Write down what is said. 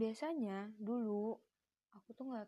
biasanya dulu aku tuh nggak